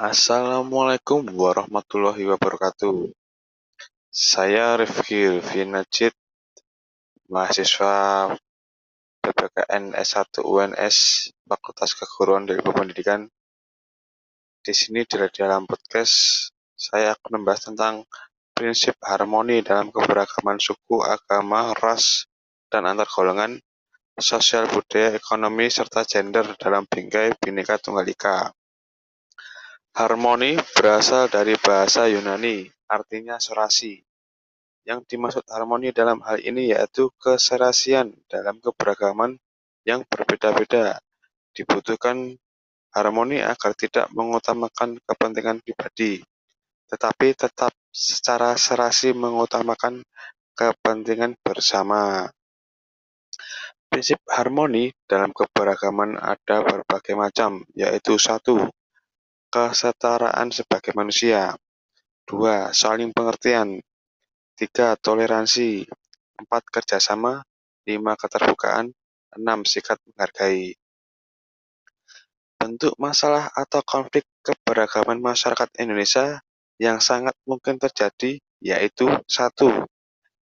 Assalamualaikum warahmatullahi wabarakatuh. Saya Rifki Najib, mahasiswa PPKN S1 UNS Fakultas Keguruan dan Ilmu Pendidikan. Di sini di dalam podcast saya akan membahas tentang prinsip harmoni dalam keberagaman suku, agama, ras, dan antar golongan, sosial budaya, ekonomi, serta gender dalam bingkai Bhinneka Tunggal Ika. Harmoni berasal dari bahasa Yunani, artinya serasi. Yang dimaksud harmoni dalam hal ini yaitu keserasian dalam keberagaman yang berbeda-beda. Dibutuhkan harmoni agar tidak mengutamakan kepentingan pribadi, tetapi tetap secara serasi mengutamakan kepentingan bersama. Prinsip harmoni dalam keberagaman ada berbagai macam, yaitu satu, kesetaraan sebagai manusia. Dua, saling pengertian. Tiga, toleransi. Empat, kerjasama. Lima, keterbukaan. Enam, sikap menghargai. Bentuk masalah atau konflik keberagaman masyarakat Indonesia yang sangat mungkin terjadi yaitu satu,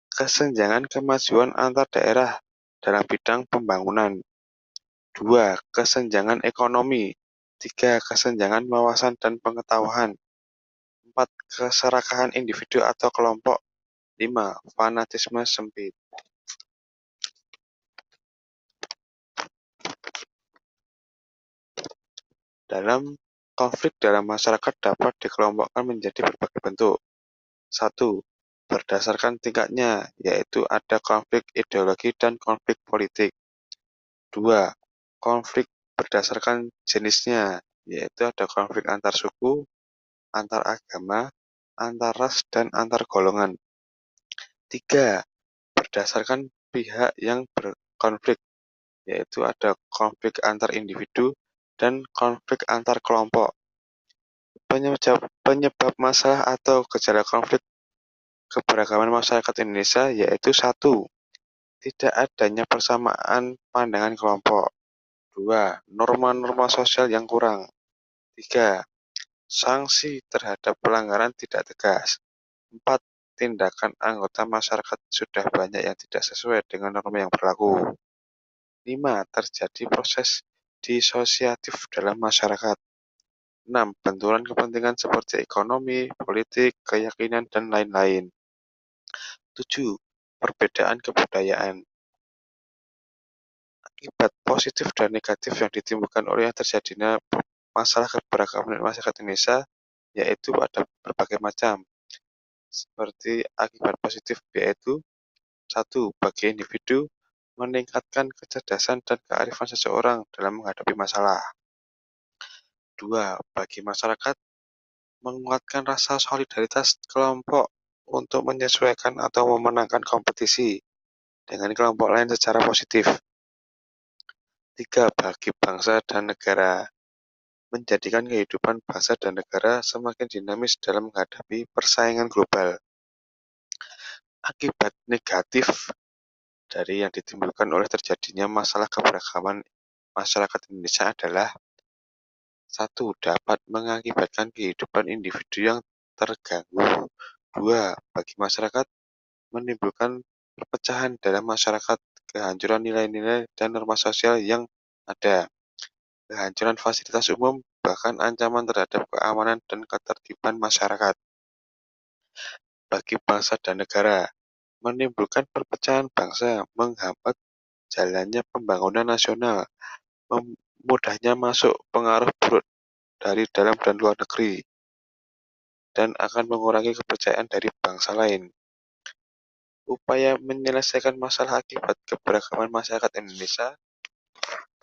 kesenjangan kemajuan antar daerah dalam bidang pembangunan. Dua, kesenjangan ekonomi. Tiga, kesenjangan wawasan dan pengetahuan. Empat, keserakahan individu atau kelompok. Lima, fanatisme sempit. Dalam konflik dalam masyarakat dapat dikelompokkan menjadi berbagai bentuk. Satu, berdasarkan tingkatnya, yaitu ada konflik ideologi dan konflik politik. Dua, konflik berdasarkan jenisnya, yaitu ada konflik antar suku, antar agama, antar ras, dan antar golongan. Tiga, berdasarkan pihak yang berkonflik, yaitu ada konflik antar individu dan konflik antar kelompok. Penyebab, penyebab masalah atau gejala konflik keberagaman masyarakat Indonesia yaitu satu, tidak adanya persamaan pandangan kelompok. Dua, norma-norma sosial yang kurang. Tiga, sanksi terhadap pelanggaran tidak tegas. Empat, tindakan anggota masyarakat sudah banyak yang tidak sesuai dengan norma yang berlaku. Lima, terjadi proses disosiatif dalam masyarakat. 6. Benturan kepentingan seperti ekonomi, politik, keyakinan, dan lain-lain. 7. Perbedaan kebudayaan. Akibat positif dan negatif yang ditimbulkan oleh yang terjadinya masalah keberagaman masyarakat Indonesia yaitu ada berbagai macam. Seperti akibat positif yaitu satu bagi individu meningkatkan kecerdasan dan kearifan seseorang dalam menghadapi masalah. Dua, bagi masyarakat, menguatkan rasa solidaritas kelompok untuk menyesuaikan atau memenangkan kompetisi dengan kelompok lain secara positif. Tiga, bagi bangsa dan negara, menjadikan kehidupan bangsa dan negara semakin dinamis dalam menghadapi persaingan global. Akibat negatif dari yang ditimbulkan oleh terjadinya masalah keberagaman masyarakat Indonesia adalah satu dapat mengakibatkan kehidupan individu yang terganggu. Dua, bagi masyarakat menimbulkan perpecahan dalam masyarakat, kehancuran nilai-nilai dan norma sosial yang ada, kehancuran fasilitas umum, bahkan ancaman terhadap keamanan dan ketertiban masyarakat. Bagi bangsa dan negara, menimbulkan perpecahan bangsa, menghambat jalannya pembangunan nasional, mudahnya masuk pengaruh buruk dari dalam dan luar negeri, dan akan mengurangi kepercayaan dari bangsa lain. Upaya menyelesaikan masalah akibat keberagaman masyarakat Indonesia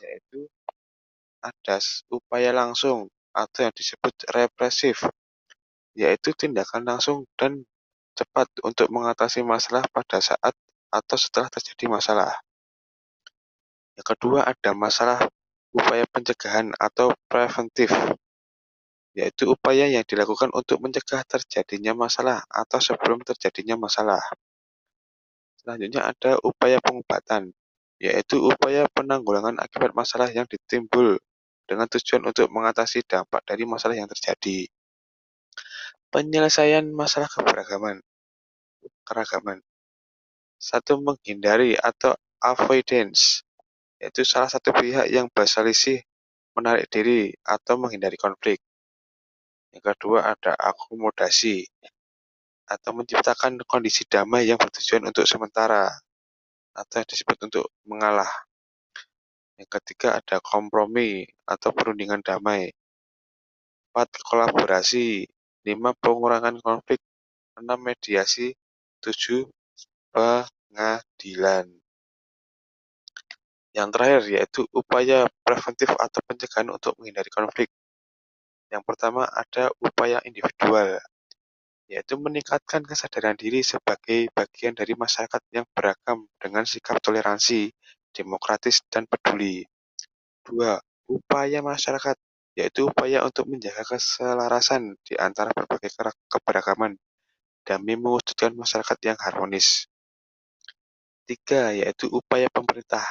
yaitu ada upaya langsung atau yang disebut represif, yaitu tindakan langsung dan cepat untuk mengatasi masalah pada saat atau setelah terjadi masalah. Yang kedua ada masalah upaya pencegahan atau preventif, yaitu upaya yang dilakukan untuk mencegah terjadinya masalah atau sebelum terjadinya masalah. Selanjutnya ada upaya pengobatan, yaitu upaya penanggulangan akibat masalah yang ditimbul dengan tujuan untuk mengatasi dampak dari masalah yang terjadi. Penyelesaian masalah keberagaman keragaman. Satu, menghindari atau avoidance, yaitu salah satu pihak yang berselisih menarik diri atau menghindari konflik. Yang kedua ada akomodasi atau menciptakan kondisi damai yang bertujuan untuk sementara atau disebut untuk mengalah. Yang ketiga ada kompromi atau perundingan damai. Empat, kolaborasi. Lima, pengurangan konflik. Enam, mediasi. Tujuh, pengadilan. Yang terakhir yaitu upaya preventif atau pencegahan untuk menghindari konflik. Yang pertama ada upaya individual, yaitu meningkatkan kesadaran diri sebagai bagian dari masyarakat yang beragam dengan sikap toleransi, demokratis, dan peduli. Dua, upaya masyarakat, yaitu upaya untuk menjaga keselarasan di antara berbagai keberagaman demi mewujudkan masyarakat yang harmonis. Tiga, yaitu upaya pemerintah,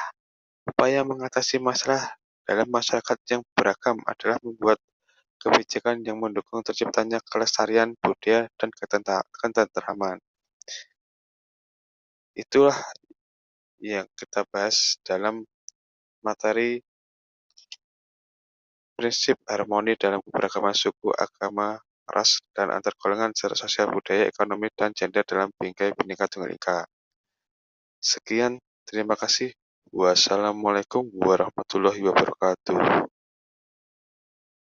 Upaya mengatasi masalah dalam masyarakat yang beragam adalah membuat kebijakan yang mendukung terciptanya kelestarian budaya dan ketentraman. Itulah yang kita bahas dalam materi prinsip harmoni dalam keberagaman suku, agama, ras, dan antar golongan serta sosial budaya, ekonomi, dan gender dalam bingkai Bhinneka Tunggal Ika. Sekian, terima kasih. Wassalamualaikum warahmatullahi wabarakatuh.